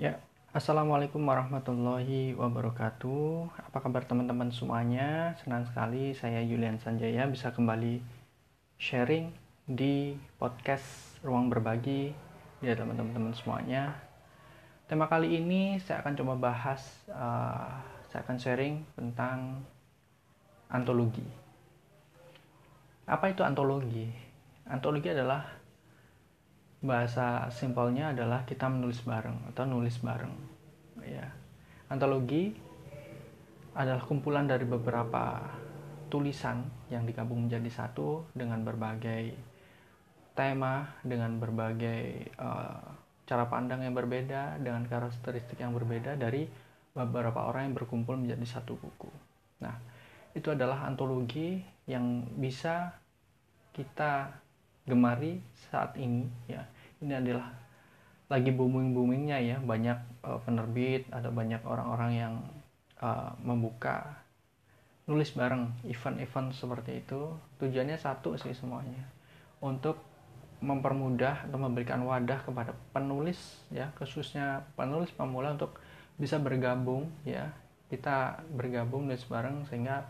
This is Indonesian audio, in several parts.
Ya, Assalamualaikum warahmatullahi wabarakatuh. Apa kabar teman-teman semuanya? Senang sekali saya Yulian Sanjaya bisa kembali sharing di podcast Ruang Berbagi ya teman-teman semuanya. Tema kali ini saya akan coba bahas, uh, saya akan sharing tentang antologi. Apa itu antologi? Antologi adalah bahasa simpelnya adalah kita menulis bareng atau nulis bareng ya. Antologi adalah kumpulan dari beberapa tulisan yang digabung menjadi satu dengan berbagai tema dengan berbagai uh, cara pandang yang berbeda dengan karakteristik yang berbeda dari beberapa orang yang berkumpul menjadi satu buku. Nah itu adalah antologi yang bisa kita gemari saat ini ya ini adalah lagi booming boomingnya ya banyak uh, penerbit ada banyak orang-orang yang uh, membuka nulis bareng event-event seperti itu. Tujuannya satu sih semuanya untuk mempermudah atau memberikan wadah kepada penulis ya khususnya penulis pemula untuk bisa bergabung ya. Kita bergabung nulis bareng sehingga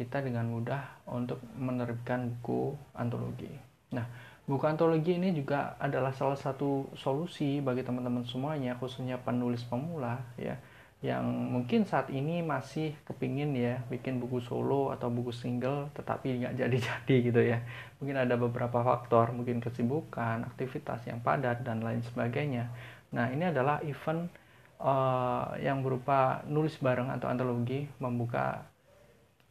kita dengan mudah untuk menerbitkan buku antologi. Nah, buku antologi ini juga adalah salah satu solusi bagi teman-teman semuanya, khususnya penulis pemula ya, yang mungkin saat ini masih kepingin ya bikin buku solo atau buku single, tetapi nggak jadi-jadi gitu ya. Mungkin ada beberapa faktor, mungkin kesibukan, aktivitas yang padat dan lain sebagainya. Nah, ini adalah event uh, yang berupa nulis bareng atau antologi membuka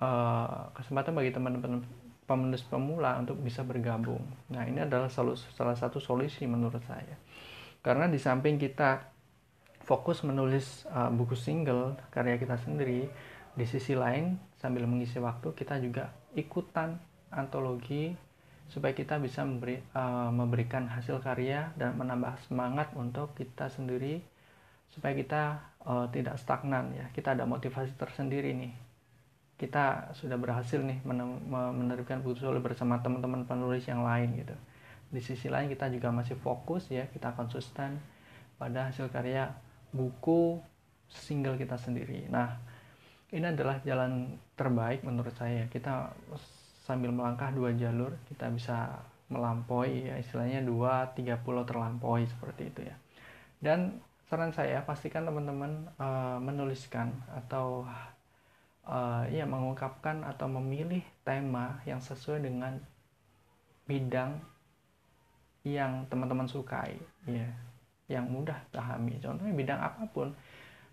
uh, kesempatan bagi teman-teman pemenulis pemula untuk bisa bergabung. Nah, ini adalah salah satu solusi menurut saya. Karena di samping kita fokus menulis uh, buku single karya kita sendiri, di sisi lain sambil mengisi waktu kita juga ikutan antologi supaya kita bisa memberi, uh, memberikan hasil karya dan menambah semangat untuk kita sendiri supaya kita uh, tidak stagnan ya. Kita ada motivasi tersendiri nih kita sudah berhasil nih menerbitkan buku solo bersama teman-teman penulis yang lain gitu. Di sisi lain kita juga masih fokus ya, kita konsisten pada hasil karya buku single kita sendiri. Nah, ini adalah jalan terbaik menurut saya. Kita sambil melangkah dua jalur, kita bisa melampaui ya istilahnya dua tiga pulau terlampaui seperti itu ya. Dan saran saya pastikan teman-teman uh, menuliskan atau uh, ya mengungkapkan atau memilih tema yang sesuai dengan bidang yang teman-teman sukai ya yang mudah pahami contohnya bidang apa pun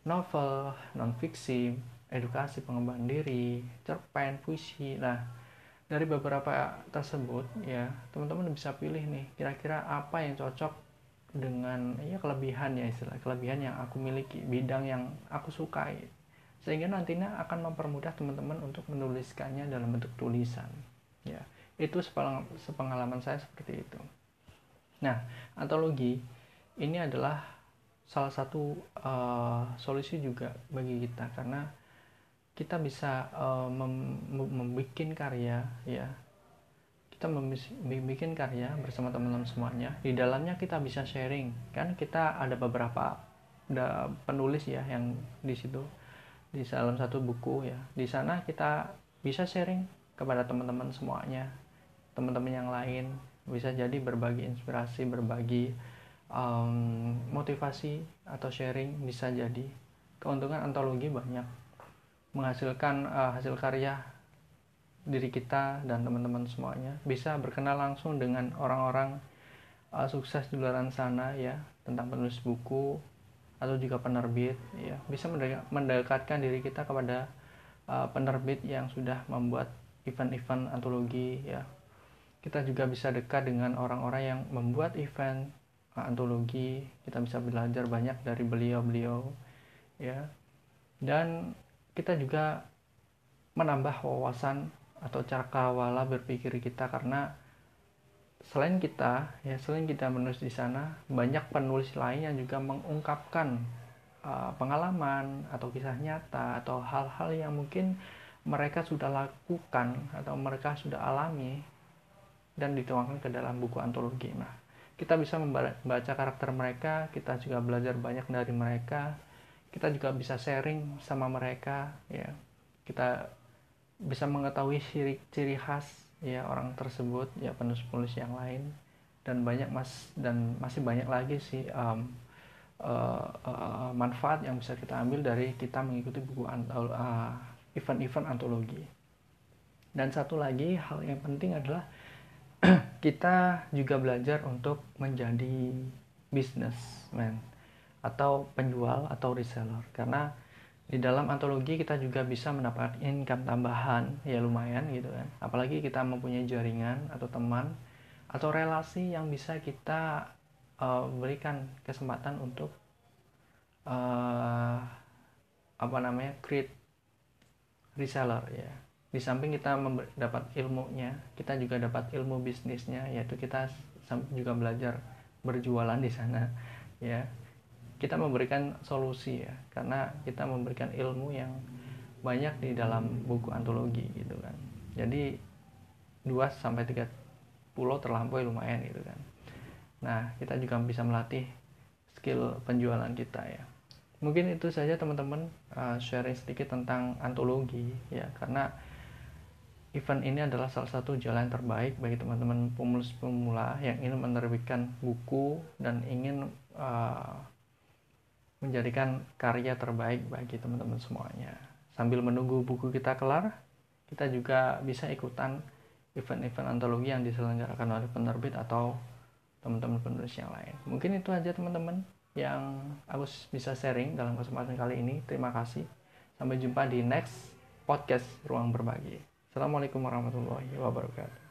novel non fiksi edukasi pengembangan diri cerpen puisi. Nah dari beberapa tersebut ya teman-teman bisa pilih nih kira-kira apa yang cocok dengan ya kelebihan ya istilah kelebihan yang aku miliki bidang yang aku sukai sehingga nantinya akan mempermudah teman-teman untuk menuliskannya dalam bentuk tulisan. Ya itu sepengalaman saya seperti itu. Nah antologi ini adalah salah satu uh, solusi juga bagi kita. Karena kita bisa uh, membuat karya ya. Kita membuat karya bersama teman-teman semuanya. Di dalamnya kita bisa sharing. Kan kita ada beberapa ada penulis ya yang di situ di dalam satu buku ya. Di sana kita bisa sharing kepada teman-teman semuanya teman-teman yang lain. Bisa jadi berbagi inspirasi berbagi um, motivasi atau sharing bisa jadi. Keuntungan antologi banyak. Menghasilkan uh, hasil karya diri kita dan teman-teman semuanya. Bisa berkenal langsung dengan orang-orang uh, sukses di luar sana ya tentang penulis buku atau juga penerbit ya bisa mendekatkan diri kita kepada uh, penerbit yang sudah membuat event-event antologi ya. Kita juga bisa dekat dengan orang-orang yang membuat event uh, antologi. Kita bisa belajar banyak dari beliau-beliau ya. Dan kita juga menambah wawasan atau cakrawala berpikir kita karena selain kita ya selain kita menulis di sana banyak penulis lain yang juga mengungkapkan uh, pengalaman atau kisah nyata atau hal-hal yang mungkin mereka sudah lakukan atau mereka sudah alami dan dituangkan ke dalam buku antologi. Nah, kita bisa membaca karakter mereka kita juga belajar banyak dari mereka kita juga bisa sharing sama mereka ya kita bisa mengetahui ciri ciri khas ya orang tersebut ya penulis-penulis yang lain. Dan banyak mas dan masih banyak lagi sih um, uh, uh, manfaat yang bisa kita ambil dari kita mengikuti buku uh, event-event antologi. Dan satu lagi hal yang penting adalah kita juga belajar untuk menjadi businessman atau penjual atau reseller. Karena di dalam antologi kita juga bisa mendapatkan income tambahan. Ya lumayan gitu kan. Apalagi kita mempunyai jaringan atau teman atau relasi yang bisa kita uh, berikan kesempatan untuk uh, apa namanya create reseller ya. Di samping kita dapat ilmunya kita juga dapat ilmu bisnisnya yaitu kita juga belajar berjualan di sana ya kita memberikan solusi ya karena kita memberikan ilmu yang banyak di dalam buku antologi gitu kan. Jadi 2 sampai 3 pulau terlampaui lumayan gitu kan. Nah kita juga bisa melatih skill penjualan kita ya. Mungkin itu saja teman-teman uh, sharing sedikit tentang antologi ya karena event ini adalah salah satu jalan terbaik bagi teman-teman pemulus pemula yang ingin menerbitkan buku dan ingin uh, menjadikan karya terbaik bagi teman-teman semuanya. Sambil menunggu buku kita kelar, kita juga bisa ikutan event-event antologi yang diselenggarakan oleh penerbit atau teman-teman penulis yang lain. Mungkin itu aja teman-teman yang aku bisa sharing dalam kesempatan kali ini. Terima kasih. Sampai jumpa di next podcast Ruang Berbagi. Assalamualaikum warahmatullahi wabarakatuh.